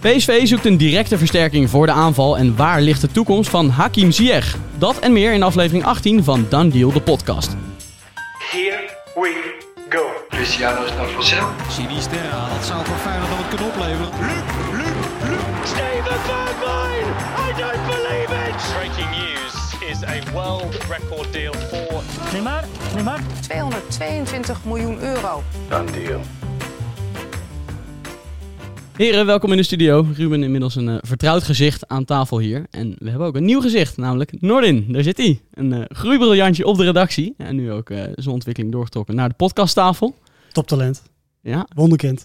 PSV zoekt een directe versterking voor de aanval en waar ligt de toekomst van Hakim Ziyech? Dat en meer in aflevering 18 van Done Deal, de podcast. Here we go. Cristiano is naar Vassel. Sinisterra, dat zou voor Feyenoord dan het kunnen opleveren. Steven Bergwijn! I don't believe it! Breaking news is a world record deal for Neymar, Neymar. 222 miljoen euro. Done deal. Heren, welkom in de studio. Ruben inmiddels een eh, vertrouwd gezicht aan tafel hier. En we hebben ook een nieuw gezicht, namelijk Nordin. Daar zit hij. Een eh groeibriljantje op de redactie. En nu ook eh, zijn ontwikkeling doorgetrokken naar de podcasttafel. Toptalent. Ja, Wonderkind.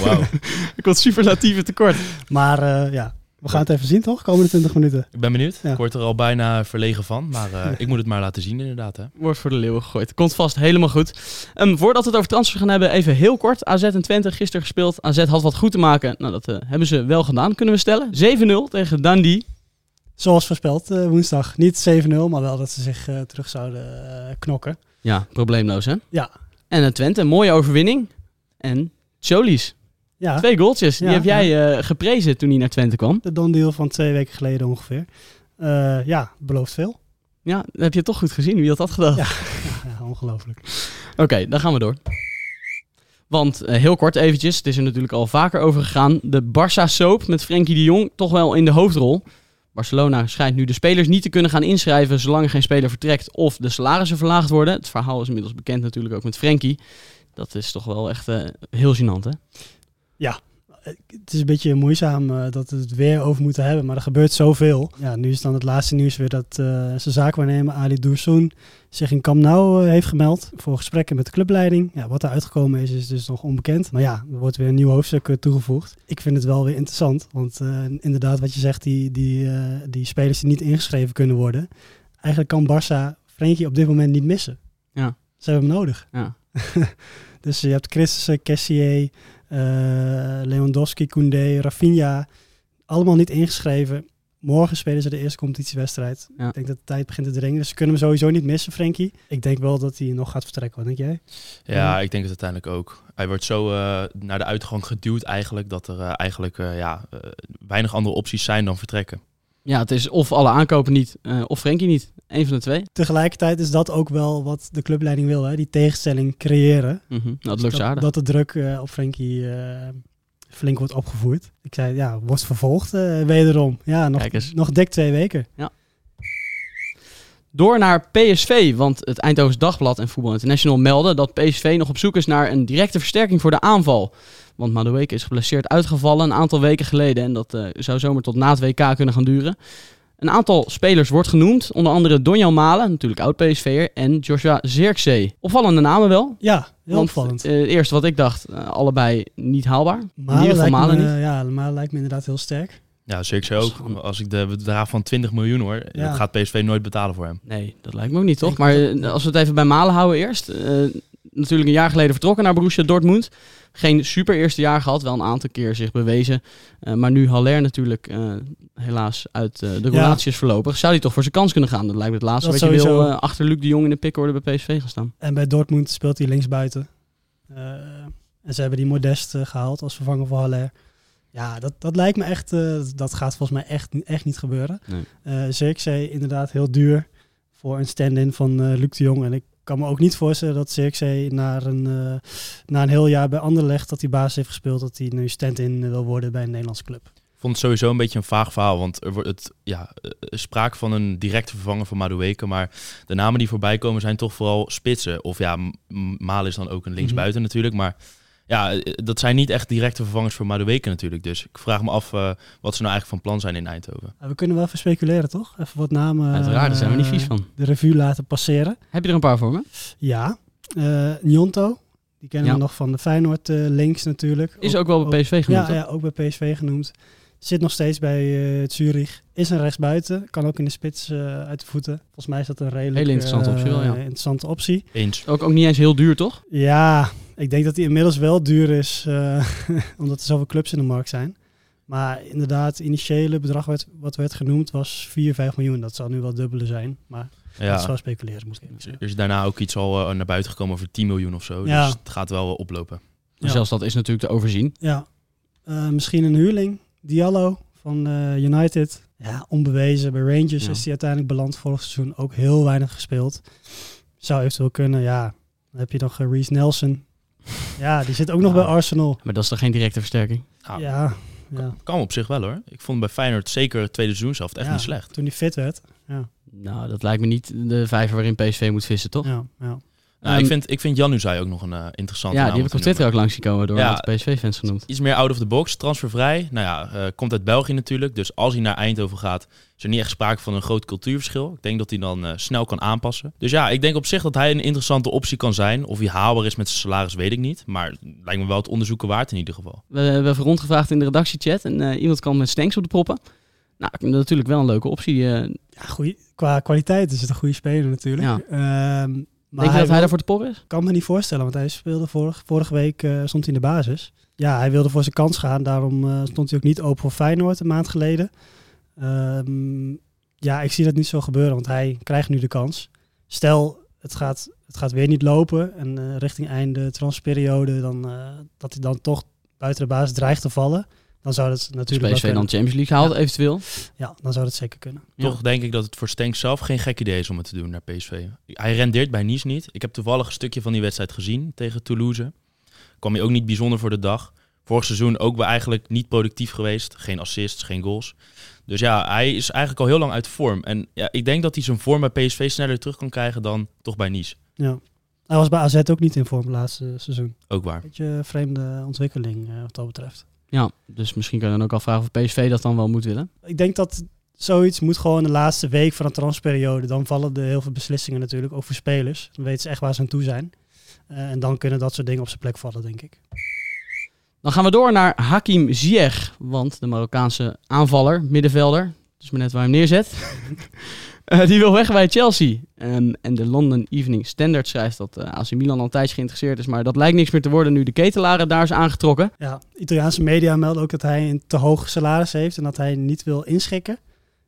Wauw. ik had superlatieve tekort. Maar eh, ja, we gaan het even zien toch? Komende 20 minuten. Ik ben benieuwd. Ja. Ik word er al bijna verlegen van. Maar eh, ik moet het maar laten zien inderdaad. Hè. Wordt voor de leeuwen gegooid. Komt vast helemaal goed. Ehm, voordat we het over transfer gaan hebben, even heel kort. AZ en Twente gisteren gespeeld. AZ had wat goed te maken. Nou, dat eh, hebben ze wel gedaan, kunnen we stellen. 7-0 tegen Dundee. Zoals voorspeld eh, woensdag. Niet 7-0, maar wel dat ze zich eh, terug zouden knokken. Ja, probleemloos hè? Ja. En uh, Twente, een mooie overwinning. En Choli's. Ja, Twee goaltjes. Die Ja, heb jij eh, geprezen toen hij naar Twente kwam. de don deal van twee weken geleden ongeveer. Eh, ja, belooft veel. Ja, dat heb je toch goed gezien. Wie had dat gedaan? Ja. Ongelooflijk. Oké, dan gaan we door. Want eh, heel kort eventjes, het is er natuurlijk al vaker over gegaan. De Barça soap met Frenkie de Jong toch wel in de hoofdrol. Barcelona schijnt nu de spelers niet te kunnen gaan inschrijven zolang er geen speler vertrekt of de salarissen verlaagd worden. Het verhaal is inmiddels bekend natuurlijk ook met Frenkie. Dat is toch wel echt heel gênant hè? Het is een beetje moeizaam eh, dat we het weer over moeten hebben, maar er gebeurt zoveel. Ja, nu is dan het laatste nieuws weer dat eh, zijn zaakwaarnemer Ali Doursoen zich in Camp Nou eh, heeft gemeld voor gesprekken met de clubleiding. Ja, wat er uitgekomen is, is dus nog onbekend. Maar ja, er wordt weer een nieuw hoofdstuk toegevoegd. Ik vind het wel weer interessant, want inderdaad wat je zegt, die, die, die spelers die niet ingeschreven kunnen worden. Eigenlijk kan Barça Frenkie op dit moment niet missen. Ja. Ze hebben hem nodig. Ja. dus je hebt Christensen, Kessier, Lewandowski, Koundé, Rafinha. Allemaal niet ingeschreven. Morgen spelen ze de eerste competitiewedstrijd. Ja. Ik denk dat de tijd begint te dringen. Dus ze kunnen hem sowieso niet missen, Frenkie. Ik denk wel dat hij nog gaat vertrekken. Wat denk jij? Ja, ik denk het uiteindelijk ook. Hij wordt zo eh, naar de uitgang geduwd eigenlijk. Dat er eh, eigenlijk eh, ja, eh, weinig andere opties zijn dan vertrekken. Ja, het is of alle aankopen niet, eh, of Frenkie niet. Eén van de twee. Tegelijkertijd is dat ook wel wat de clubleiding wil. Hè? Die tegenstelling creëren. Mhm. Nou, dat lukt ze dat, aardig. dat de druk eh, op Frenkie eh, flink wordt opgevoerd. Ik zei, ja, wordt vervolgd wederom. Ja, nog, nog dik twee weken. Door naar PSV, want het Eindhovens Dagblad en Voetbal International melden dat PSV nog op zoek is naar een directe versterking voor de aanval. Want Madueke is geblesseerd uitgevallen een aantal weken geleden en dat eh, zou zomaar tot na het WK kunnen gaan duren. Een aantal spelers wordt genoemd, onder andere Donjan Malen, natuurlijk oud-PSV'er, en Joshua Zirkzee. Opvallende namen wel, Ja, heel want opvallend. eh, het eerste wat ik dacht, eh, allebei niet haalbaar. in Malen ieder geval lijkt Malen me, niet. Ja, Malen lijkt me inderdaad heel sterk. Ja, zeker ook. Als ik de bedrag van 20 miljoen hoor, Ja. dat gaat PSV nooit betalen voor hem. Nee, dat lijkt me ook niet, toch? Ik- Maar eh, als we het even bij Malen houden eerst. eh, natuurlijk een jaar geleden vertrokken naar Borussia Dortmund. Geen super eerste jaar gehad, wel een aantal keer zich bewezen. Eh, maar nu Haller natuurlijk eh, helaas uit eh, de relatie is voorlopig. Zou hij toch voor zijn kans kunnen gaan? Dat lijkt me het laatste Dat wat je wil achter Luc de Jong in de pickorde bij PSV gaan staan. En bij Dortmund speelt hij linksbuiten. En ze hebben die Modest eh, gehaald als vervanger voor Haller. Ja, dat, dat lijkt me echt... dat gaat volgens mij echt, echt niet gebeuren. Nee. Zirkzee inderdaad heel duur voor een stand-in van Luc de Jong. En ik kan me ook niet voorstellen dat Zirkzee naar een, eh, na een heel jaar bij Anderlecht... dat hij basis heeft gespeeld, dat hij nu stand-in wil worden bij een Nederlandse club. Ik vond het sowieso een beetje een vaag verhaal, want er wordt het, ja, eh, sprake van een directe vervanger van Madueke, maar de namen die voorbij komen zijn toch vooral spitsen. Of ja, Malen is dan ook een linksbuiten natuurlijk, maar ja, eh, dat zijn niet echt directe vervangers voor Madueke natuurlijk. Dus ik vraag me af eh, wat ze nou eigenlijk van plan zijn in Eindhoven. Uh, we kunnen wel even speculeren, toch? Even wat namen Uiteraard, daar zijn we niet eh, vies van. de revue laten passeren. Heb je er een paar voor me? Ja, eh Njonto. Die kennen Ja. we nog van de Feyenoord eh, links natuurlijk. Is ook wel bij PSV genoemd, Ja, ja, ook bij PSV genoemd. Zit nog steeds bij eh Zurich. Is een rechtsbuiten. Kan ook in de spits eh, uit de voeten. Volgens mij is dat een redelijk Hele interessante optie wel, ja. interessante optie. Eens. Ook, ook niet eens heel duur, toch? Ja, ik denk dat die inmiddels wel duur is. eh, omdat er zoveel clubs in de markt zijn. Maar inderdaad, het initiële bedrag werd, wat werd genoemd was 4, 5 miljoen. Dat zal nu wel dubbele zijn. Maar dat is Ja. wel speculeren, moet ik even zeggen. Er is daarna ook iets al eh, naar buiten gekomen over 10 miljoen of zo. Ja. Dus het gaat wel oplopen. Maar Zelfs dat is natuurlijk te overzien. Ja, Eh, misschien een huurling Diallo van eh, United. Ja, onbewezen. Bij Rangers Ja. is hij uiteindelijk beland vorig seizoen. Ook heel weinig gespeeld. Zou eventueel kunnen, ja. Dan heb je nog uh, Reece Nelson. Ja, die zit ook nog Ja. bij Arsenal. Maar dat is toch geen directe versterking? Nou, Ja, ja. Kan op zich wel hoor. Ik vond bij Feyenoord zeker het tweede seizoen zelf echt Ja, niet slecht. Toen hij fit werd. Ja, Nou, dat lijkt me niet de vijver waarin PSV moet vissen, toch? ja, ja. Nou, Ehm, ik vind, ik vind Januzaj ook nog een eh, interessante Ja, naam die heb ik op Twitter ook langs zien komen door Ja. PSV-fans genoemd. Iets meer out of the box, transfervrij. Nou ja, eh, komt uit België natuurlijk. Dus als hij naar Eindhoven gaat, is er niet echt sprake van een groot cultuurverschil. Ik denk dat hij dan eh, snel kan aanpassen. Dus ja, ik denk op zich dat hij een interessante optie kan zijn. Of hij haalbaar is met zijn salaris, weet ik niet. Maar lijkt me wel het onderzoeken waard in ieder geval. We hebben even rondgevraagd in de redactiechat en eh, iemand kwam met Stenks op de proppen. Nou, natuurlijk wel een leuke optie. ja goeie, qua kwaliteit is het een goede speler natuurlijk. Ja. Ehm, maar denk je dat hij wil- daarvoor te porren is? kan me niet voorstellen, want hij speelde vorig, vorige week eh, stond hij in de basis. Ja, hij wilde voor zijn kans gaan, daarom eh, stond hij ook niet open voor Feyenoord een maand geleden. Ehm, ja, ik zie dat niet zo gebeuren, want hij krijgt nu de kans. Stel, het gaat, het gaat weer niet lopen en eh, richting einde transferperiode, dan, dat hij dan toch buiten de basis dreigt te vallen. Dan zou dat natuurlijk wel PSV dan. Champions League haalt, Ja. eventueel. Ja, dan zou dat zeker kunnen. Ja. Toch denk ik dat het voor Stenks zelf geen gek idee is om het te doen naar PSV. Hij rendeert bij Nice niet. Ik heb toevallig een stukje van die wedstrijd gezien tegen Toulouse. Kwam hij ook niet bijzonder voor de dag. Vorig seizoen ook wel eigenlijk niet productief geweest. Geen assists, geen goals. Dus ja, hij is eigenlijk al heel lang uit vorm. En ja, ik denk dat hij zijn vorm bij PSV sneller terug kan krijgen dan toch bij Nice. Ja. Hij was bij AZ ook niet in vorm laatste seizoen. Ook waar. Beetje een vreemde ontwikkeling eh, wat dat betreft. Ja, dus misschien kan je dan ook afvragen of PSV dat dan wel moet willen. Ik denk dat zoiets moet gewoon de laatste week van de transferperiode. Dan vallen er heel veel beslissingen natuurlijk, ook voor spelers. Dan weten ze echt waar ze aan toe zijn. Eh, en dan kunnen dat soort dingen op zijn plek vallen, denk ik. Dan gaan we door naar Hakim Ziyech. Want de Marokkaanse aanvaller, middenvelder, dus maar net waar hij hem neerzet. eh, die wil weg bij Chelsea. En, en de London Evening Standard schrijft dat eh AC Milan al een tijdje geïnteresseerd is. Maar dat lijkt niks meer te worden nu de ketelaren daar is aangetrokken. Ja, Italiaanse media melden ook dat hij een te hoog salaris heeft en dat hij niet wil inschikken.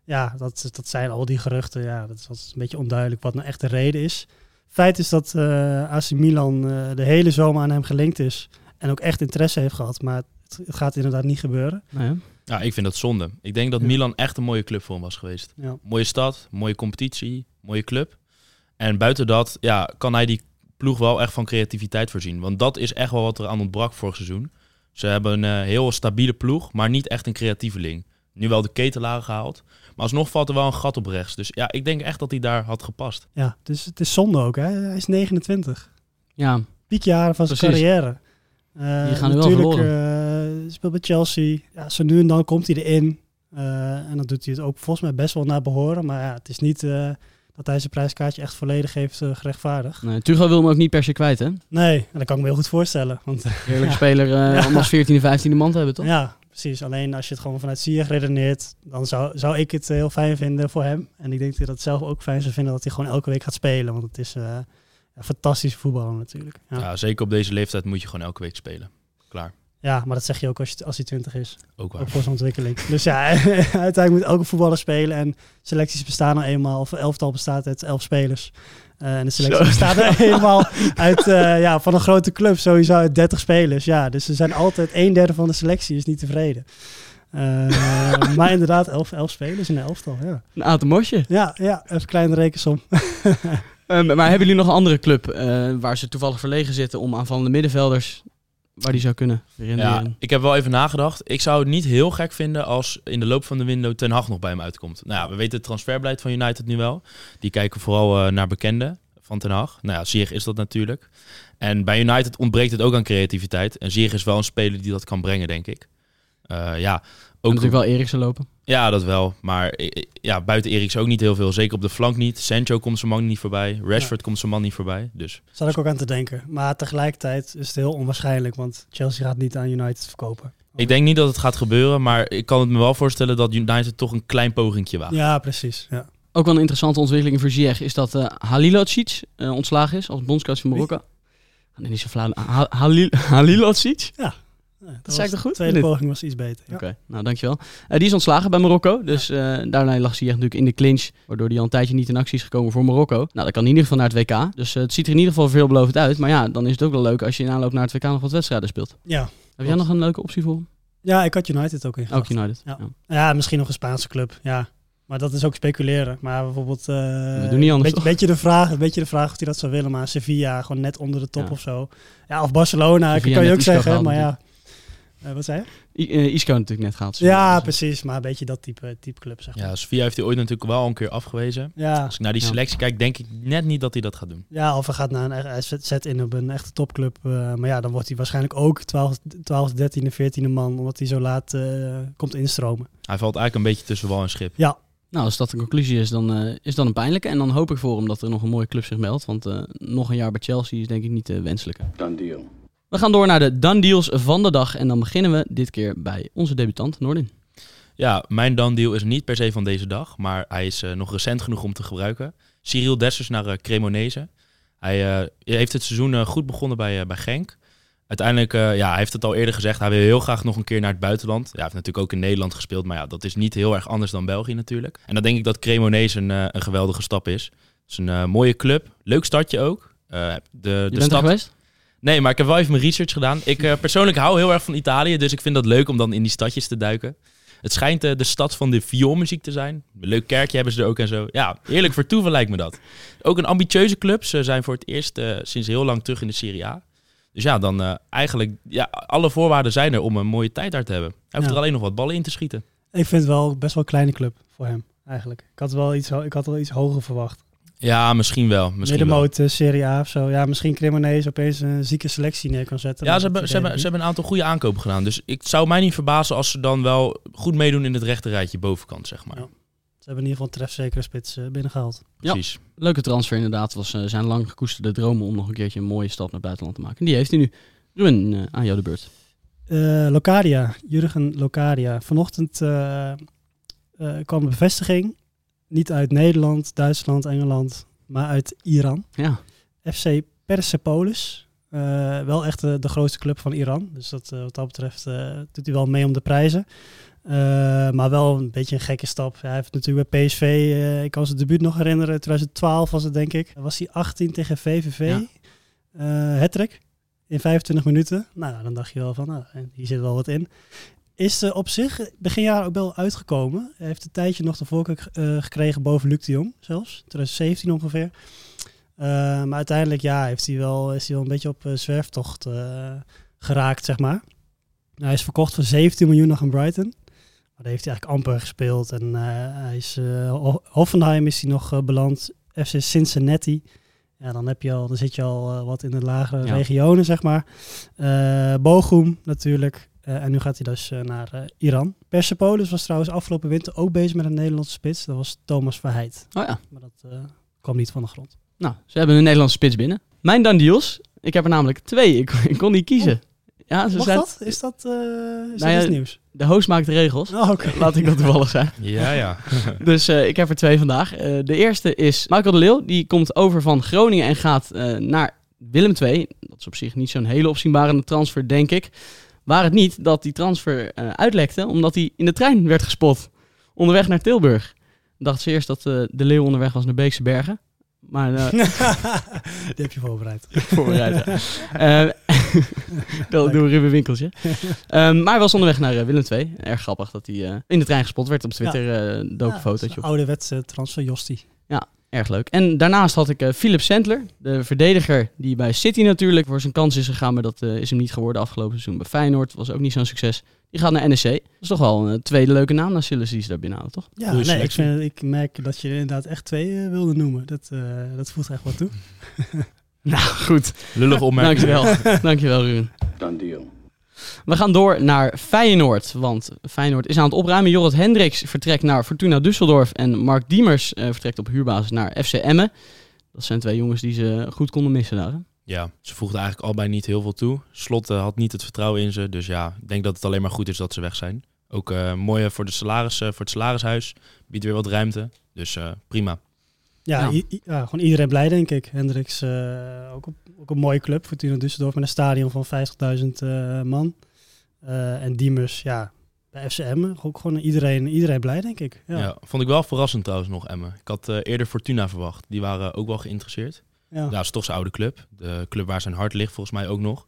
Ja, dat, dat zijn al die geruchten. Ja, dat is, dat is een beetje onduidelijk wat nou echt de reden is. Feit is dat eh AC Milan de hele zomer aan hem gelinkt is en ook echt interesse heeft gehad. Maar het, het gaat inderdaad niet gebeuren. Nou ja. Ik vind dat zonde. Ik denk dat Ja. Milan echt een mooie club voor hem was geweest. Ja. Mooie stad, mooie competitie, mooie club. En buiten dat ja, kan hij die ploeg wel echt van creativiteit voorzien. Want dat is echt wel wat er aan ontbrak vorig seizoen. Ze hebben een eh, heel stabiele ploeg, maar niet echt een creatieveling. Nu wel de ketelaren gehaald. Maar alsnog valt er wel een gat op rechts. Dus ja, ik denk echt dat hij daar had gepast. Ja, dus het is zonde ook. Hè? Hij is 29. ja, Piekjaren van zijn Precies. carrière. Eh, Die gaan nu wel verloren. eh, speelt bij Chelsea. Ja, zo nu en dan komt hij erin. Eh, en dan doet hij het ook volgens mij best wel naar behoren. Maar ja, het is niet dat hij zijn prijskaartje echt volledig heeft eh, gerechtvaardigd. nee, Tuchel wil hem ook niet per se kwijt, hè? Nee, en dat kan ik me heel goed voorstellen. Want Heerlijke Ja. speler eh, Ja. om als 14e, 15e man te hebben, toch? ja, precies. Alleen als je het gewoon vanuit Ziyech redeneert, dan zou, zou ik het heel fijn vinden voor hem. En ik denk dat hij dat zelf ook fijn zou vinden dat hij gewoon elke week gaat spelen. Want het is fantastische voetballer natuurlijk. Ja. Ja. zeker op deze leeftijd moet je gewoon elke week spelen. Klaar. ja, maar dat zeg je ook als, je, als hij 20 is. Ook waar. Ook voor zijn ontwikkeling. Dus ja, uiteindelijk moet elke voetballer spelen. En selecties bestaan nou eenmaal, of elftal bestaat uit elf spelers. Eh, en de selectie Zo. bestaat er eenmaal uit, eh, ja, van een grote club, sowieso uit 30 spelers. Ja, dus er zijn altijd een derde van de selectie is niet tevreden. Eh, maar inderdaad, elf, elf spelers in een elftal, ja. Een aantal mosje. Ja, ja, even een kleine rekensom. Ehm, maar hebben jullie nog een andere club eh, waar ze toevallig verlegen zitten om aanvallende middenvelders, waar die zou kunnen Ja, ik heb wel even nagedacht. Ik zou het niet heel gek vinden als in de loop van de window Ten Hag nog bij hem uitkomt. Nou ja, we weten het transferbeleid van United nu wel. Die kijken vooral eh, naar bekenden van Ten Hag. Nou ja, Ziyech is dat natuurlijk. En bij United ontbreekt het ook aan creativiteit. En Ziyech is wel een speler die dat kan brengen, denk ik. Eh, ja, Ook natuurlijk wel Eriksen lopen. Ja, dat wel. Maar ja, buiten Eriksen ook niet heel veel. Zeker op de flank niet. Sancho komt zijn man niet voorbij. Rashford komt zijn man niet voorbij. Dus Zat ik ook aan te denken. Maar tegelijkertijd is het heel onwaarschijnlijk, want Chelsea gaat niet aan United verkopen. ik denk niet dat het gaat gebeuren. Maar ik kan het me wel voorstellen dat United toch een klein pogingje waagt. Ja, precies. Ja. Ook wel een interessante ontwikkeling voor Ziyech is dat eh Halilocic eh, ontslagen is als bondscoach van Marokko. Nee, niet zo flauw. Ha Halil Dat zei ik toch goed, De tweede poging was iets beter. Ja. Oké, nou dankjewel. Eh, die is ontslagen bij Marokko. Dus eh daarna lag Ziyech natuurlijk in de clinch. Waardoor hij al een tijdje niet in actie is gekomen voor Marokko. Nou, dat kan in ieder geval naar het WK. Dus eh, het ziet er in ieder geval veelbelovend uit. Maar ja, dan is het ook wel leuk als je in aanloop naar het WK nog wat wedstrijden speelt. ja. Heb jij nog een leuke optie voor? hem? Ja, ik had United ook in. Ook United. Ja. Ja. Ja, misschien nog een Spaanse club. Ja. Maar dat is ook speculeren. Maar bijvoorbeeld. eh, We doen niet anders, Beetje, beetje, de vraag, een beetje de vraag of hij dat zou willen. Maar Sevilla gewoon net onder de top Ja. of zo. Ja, of Barcelona, Sevilla kan je ook zeggen. gehaald Maar ja. Eh, wat zei je? I- eh, Isco natuurlijk net gehaald. Ja, Dus, precies. Maar een beetje dat type, type club, zeg maar. Ja, Sofia heeft hij ooit natuurlijk wel een keer afgewezen. Ja, Als ik naar die Ja. selectie kijk, denk ik net niet dat hij dat gaat doen. ja of hij gaat naar een, hij zet- in op een echte topclub. eh, maar ja, dan wordt hij waarschijnlijk ook 12, 12 13e, 14e man. Omdat hij zo laat eh, komt instromen. Hij valt eigenlijk een beetje tussen wal en schip. Ja, Nou, als dat de conclusie is, dan eh, is dat een pijnlijke. En dan hoop ik voor hem dat er nog een mooie club zich meldt. Want eh, nog een jaar bij Chelsea is denk ik niet de wenselijke. Done deal. We gaan door naar de done deals van de dag. En dan beginnen we dit keer bij onze debutant, Noordin. Ja, mijn done deal is niet per se van deze dag, maar hij is eh, nog recent genoeg om te gebruiken. Cyril Dessers naar eh, Cremonese. Hij eh, heeft het seizoen goed begonnen bij, bij Genk. Uiteindelijk, ja, hij heeft het al eerder gezegd, hij wil heel graag nog een keer naar het buitenland. Ja, hij heeft natuurlijk ook in Nederland gespeeld, maar ja, dat is niet heel erg anders dan België natuurlijk. En dan denk ik dat Cremonese een, een geweldige stap is. Het is een mooie club, leuk stadje ook. De, de stad... geweest? Nee, maar ik heb wel even mijn research gedaan. Ik eh, persoonlijk hou heel erg van Italië, dus ik vind dat leuk om dan in die stadjes te duiken. Het schijnt eh, de stad van de vioolmuziek te zijn. Een leuk kerkje hebben ze er ook en zo. Ja, heerlijk vertoeven lijkt me dat. Ook een ambitieuze club. Ze zijn voor het eerst eh, sinds heel lang terug in de Serie A. Dus ja, dan eigenlijk, ja, alle voorwaarden zijn er om een mooie tijd daar te hebben. Hij hoeft Ja. er alleen nog wat ballen in te schieten. ik vind het wel best wel een kleine club voor hem. Eigenlijk. Ik had wel iets, ik had wel iets hoger verwacht. Ja, misschien wel. Misschien. Middenmoot, eh, Serie A of zo. Ja, misschien Cremonese opeens een zieke selectie neer kan zetten. Ja, ze hebben, ze, hebben, ze hebben een aantal goede aankopen gedaan. Dus ik zou mij niet verbazen als ze dan wel goed meedoen in het rechte rijtje bovenkant, zeg maar. Ja. Ze hebben in ieder geval een trefzekere spits eh, binnengehaald. Ja. Precies. Leuke transfer inderdaad. was eh, zijn lang gekoesterde dromen om nog een keertje een mooie stap naar buitenland te maken. En die heeft hij nu. Ruben, eh, aan jou de beurt. Eh, Locadia, Jurgen Locadia. Vanochtend eh, eh, kwam een bevestiging. Niet uit Nederland, Duitsland, Engeland, maar uit Iran. Ja, FC Persepolis. Eh, wel echt de, de grootste club van Iran. Dus dat, eh, wat dat betreft eh, doet hij wel mee om de prijzen. Maar wel een beetje een gekke stap. hij heeft natuurlijk bij PSV, ik kan zijn debuut nog herinneren, 2012 was het denk ik. Was hij 18 tegen VVV. Ja. Hattrick in 25 minuten. Nou, dan dacht je wel van, nou, hier zit wel wat in. Is er op zich begin jaar ook wel uitgekomen. Hij heeft een tijdje nog de voorkeur eh, gekregen boven Luc de Jong zelfs. 2017 ongeveer. Eh, maar uiteindelijk ja, heeft hij wel, is hij wel een beetje op zwerftocht geraakt, zeg maar. Hij is verkocht voor 17 miljoen nog aan Brighton. Maar daar heeft hij eigenlijk amper gespeeld. En hij is, Ho- Hoffenheim is hij nog beland. FC Cincinnati. Ja, dan, heb je al, dan zit je al wat in de lagere Ja. regionen, zeg maar. Bochum natuurlijk. Eh, en nu gaat hij dus eh, naar eh, Iran. Persepolis was trouwens afgelopen winter ook bezig met een Nederlandse spits. Dat was Thomas Verheid. oh ja. Maar dat eh, kwam niet van de grond. Nou, ze hebben een Nederlandse spits binnen. Mijn deals. Ik heb er namelijk twee. Ik, ik kon niet kiezen. Ja, ze Mag dat? Is dat, eh is Nou dat ja, iets nieuws? De host maakt de regels. Oh. Laat ik dat toevallig zijn. Ja, ja. Dus eh, ik heb er twee vandaag. Eh, de eerste is Michael de Leeuw. Die komt over van Groningen en gaat eh, naar Willem II. Dat is op zich niet zo'n hele opzienbare transfer, denk ik. Waar het niet dat die transfer eh, uitlekte, omdat hij in de trein werd gespot. Onderweg naar Tilburg. Dacht ze eerst dat eh, de Leeuw onderweg was naar Beekse Bergen. Maar eh, Die heb je voorbereid. voorbereid. ja. Dat doen we Ruben Winkeltje. Ehm, maar hij was onderweg naar Willem II. Erg grappig dat hij in de trein gespot werd. Op Twitter eh dook een fotootje op. Ouderwetse transfer Josti. Erg leuk. En daarnaast had ik eh, Philip Sandler, de verdediger die bij City natuurlijk voor zijn kans is gegaan, maar dat eh, is hem niet geworden afgelopen seizoen bij Feyenoord. Was ook niet zo'n succes. Die gaat naar NEC. Dat is toch wel een eh, tweede leuke naam naar Silas die ze daar binnenhalen, toch? Ja, Goeie nee, ik, vind, ik merk dat je er inderdaad echt twee wilde noemen. Dat, eh, dat voegt echt wat toe. Nou, goed. Lullig opmerking. Dankjewel. Dankjewel, Ruben. Done deal. We gaan door naar Feyenoord, want Feyenoord is aan het opruimen. Jorrit Hendricks vertrekt naar Fortuna Düsseldorf en Mark Diemers eh, vertrekt op huurbasis naar FC Emmen. Dat zijn twee jongens die ze goed konden missen daar. hè? Ja, ze voegden eigenlijk allebei niet heel veel toe. Slot had niet het vertrouwen in ze. Dus ja, ik denk dat het alleen maar goed is dat ze weg zijn. Ook eh mooi voor, de salaris, eh, voor het salarishuis. Biedt weer wat ruimte. Dus prima. Ja, Ja. gewoon iedereen blij denk ik. Hendricks, eh, ook, op, ook een mooie club. Fortuna Düsseldorf met een stadion van 50.000 eh, man. Eh, en Diemers, ja, bij FCM. Ook gewoon iedereen, iedereen blij denk ik. Ja. Ja. vond ik wel verrassend trouwens nog, Emmen. Ik had eh, eerder Fortuna verwacht. Die waren ook wel geïnteresseerd. Ja. Ja, dat is toch zijn oude club. De club waar zijn hart ligt volgens mij ook nog.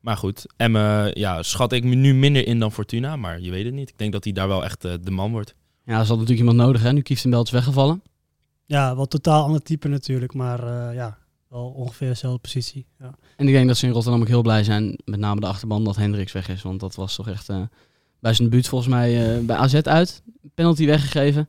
Maar goed, Emmen ja, schat ik nu minder in dan Fortuna, maar je weet het niet. Ik denk dat hij daar wel echt de man wordt. Ja, er zat natuurlijk iemand nodig, hè? Nu Kieftenbelt is weggevallen. Ja, wel totaal ander type natuurlijk, maar eh, ja, wel ongeveer dezelfde positie. Ja. En ik denk dat ze in Rotterdam ook heel blij zijn, met name de achterban, dat Hendricks weg is. Want dat was toch echt eh, bij zijn debuut volgens mij eh, bij AZ uit. Penalty weggegeven.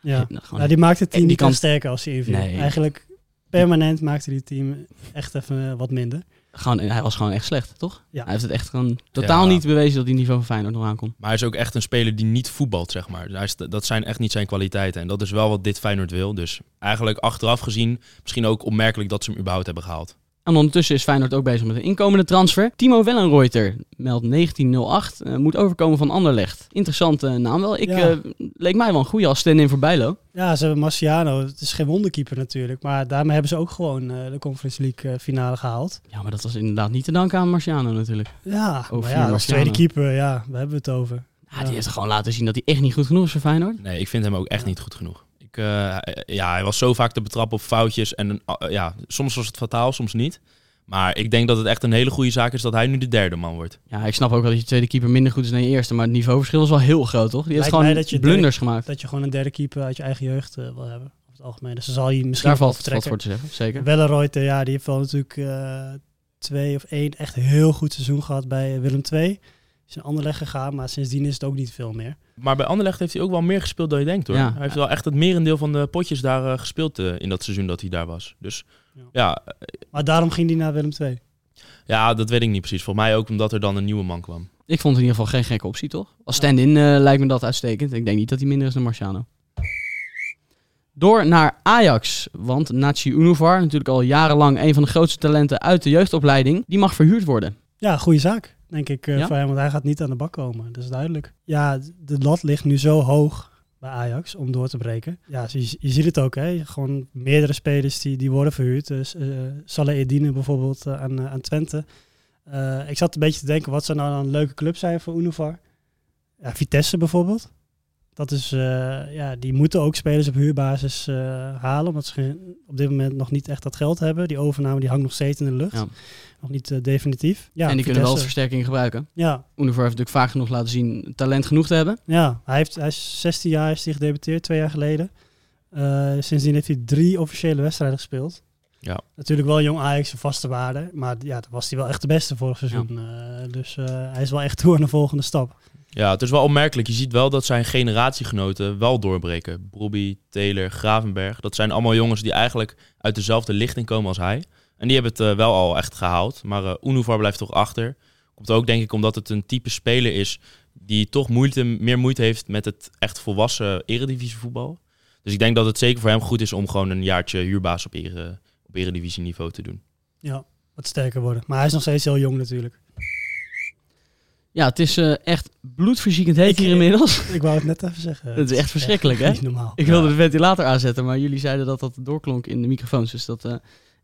Ja. Nou, ja, die maakt het team niet kan- sterker als hij inviel. Nee. Eigenlijk permanent maakte die team echt even wat minder. Gewoon, hij was gewoon echt slecht, toch? Ja. Hij heeft het echt gewoon totaal Ja. niet bewezen dat hij niveau van Feyenoord nog aankomt. Maar hij is ook echt een speler die niet voetbalt, zeg maar. Hij is, dat zijn echt niet zijn kwaliteiten. En dat is wel wat dit Feyenoord wil. Dus eigenlijk achteraf gezien, misschien ook opmerkelijk dat ze hem überhaupt hebben gehaald. En ondertussen is Feyenoord ook bezig met een inkomende transfer. Timo Wellenreuter meldt 1908, eh, moet overkomen van Anderlecht. Interessante naam wel. Ik, Ja. eh, leek mij wel een goede als stand-in voor Bijlo. Ja, ze hebben Marciano. Het is geen wonderkeeper natuurlijk. Maar daarmee hebben ze ook gewoon eh, de Conference League eh, finale gehaald. Ja, maar dat was inderdaad niet te danken aan Marciano natuurlijk. Ja, Over maar ja, als tweede keeper, ja, waar hebben we het over? Ja, die heeft gewoon laten zien dat hij echt niet goed genoeg is voor Feyenoord. Nee, ik vind hem ook echt niet goed genoeg. Ik, eh, ja, hij was zo vaak te betrappen op foutjes. En eh, ja, soms was het fataal, soms niet. Maar ik denk dat het echt een hele goede zaak is dat hij nu de derde man wordt. Ja, ik snap ook wel dat je tweede keeper minder goed is dan je eerste. Maar het niveauverschil is wel heel groot, toch? Die heeft gewoon dat je blunders gemaakt. Dat je gewoon een derde keeper uit je eigen jeugd eh, wil hebben. Over het algemeen. Dus dan zal je misschien Daar wel valt wat voor te zeggen, zeker. Wellenreuter, ja, die heeft wel natuurlijk eh, twee of één echt heel goed seizoen gehad bij Willem II. Is in Anderlecht gegaan, maar sindsdien is het ook niet veel meer. Maar bij Anderlecht heeft hij ook wel meer gespeeld dan je denkt hoor. Ja. Hij heeft wel echt het merendeel van de potjes daar eh, gespeeld eh, in dat seizoen dat hij daar was. Dus Ja. ja, Maar daarom ging hij naar Willem II. ja, dat weet ik niet precies. Volgens mij ook omdat er dan een nieuwe man kwam. Ik vond het in ieder geval geen gekke optie, toch? Als stand-in eh, lijkt me dat uitstekend. Ik denk niet dat hij minder is dan Marciano. Door naar Ajax. Want Nachi Unuvar, natuurlijk al jarenlang een van de grootste talenten uit de jeugdopleiding, die mag verhuurd worden. Ja, goede zaak, denk ik, eh, Ja? voor hem. Want hij gaat niet aan de bak komen, dat is duidelijk. Ja, de lat ligt nu zo hoog bij Ajax om door te breken. Ja, je, je ziet het ook, hè. Gewoon meerdere spelers die, die worden verhuurd. Dus eh Salah Edine bijvoorbeeld eh, aan, aan Twente. Ik zat een beetje te denken, wat zou nou een leuke club zijn voor Unuvar? Ja, Vitesse bijvoorbeeld. Dat is, eh, ja, die moeten ook spelers op huurbasis eh, halen, omdat ze op dit moment nog niet echt dat geld hebben. Die overname die hangt nog steeds in de lucht. Ja. Nog niet eh, definitief. Ja, en die kunnen wel als Vitesse. versterking gebruiken. Ja, heeft natuurlijk vaak genoeg laten zien talent genoeg te hebben. ja. Hij, heeft, hij is 16 jaar, is hij gedebuteerd, twee jaar geleden. Eh, sindsdien heeft hij drie officiële wedstrijden gespeeld. Ja. Natuurlijk wel jong Ajax, een vaste waarde. Maar ja, dan was hij wel echt de beste vorig seizoen. Eh, dus eh, hij is wel echt toe aan de volgende stap. Ja, het is wel opmerkelijk. Je ziet wel dat zijn generatiegenoten wel doorbreken. Brobby, Taylor, Gravenberg. Dat zijn allemaal jongens die eigenlijk uit dezelfde lichting komen als hij. En die hebben het eh, wel al echt gehaald. Maar eh Unuvar blijft toch achter. Komt ook denk ik omdat het een type speler is die toch moeite, meer moeite heeft met het echt volwassen eredivisievoetbal. Dus ik denk dat het zeker voor hem goed is om gewoon een jaartje huurbaas op, ere, op eredivisieniveau te doen. Ja, wat sterker worden. Maar hij is nog steeds heel jong natuurlijk. Ja, het is eh, echt bloedverziekend heet Ik- hier inmiddels. Ik wou het net even zeggen. Het is echt verschrikkelijk, hè? Niet normaal. Ik wilde de ventilator aanzetten, maar jullie zeiden dat dat doorklonk in de microfoons. Dus dat eh,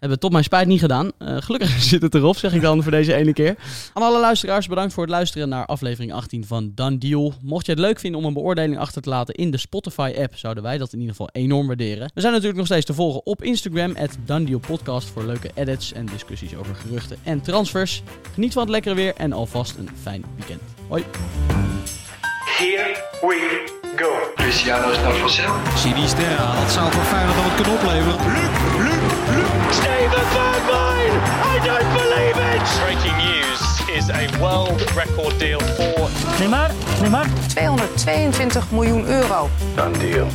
hebben we tot mijn spijt niet gedaan. Eh, gelukkig zit het erop, zeg ik dan voor deze ene keer. Aan alle luisteraars, bedankt voor het luisteren naar aflevering 18 van Done Deal. Mocht je het leuk vinden om een beoordeling achter te laten in de Spotify-app, zouden wij dat in ieder geval enorm waarderen. We zijn natuurlijk nog steeds te volgen op Instagram, at Podcast, voor leuke edits en discussies over geruchten en transfers. Geniet van het lekkere weer en alvast een fijn weekend. Hoi! Here we go. Cristiano is naar Vassel. Sinisterra, dat zou voor Feyenoord dan wat kunnen opleveren. Steven Bergwijn! I don't believe it! Breaking news is a world record deal for Neymar. 222 miljoen euro. Done deal.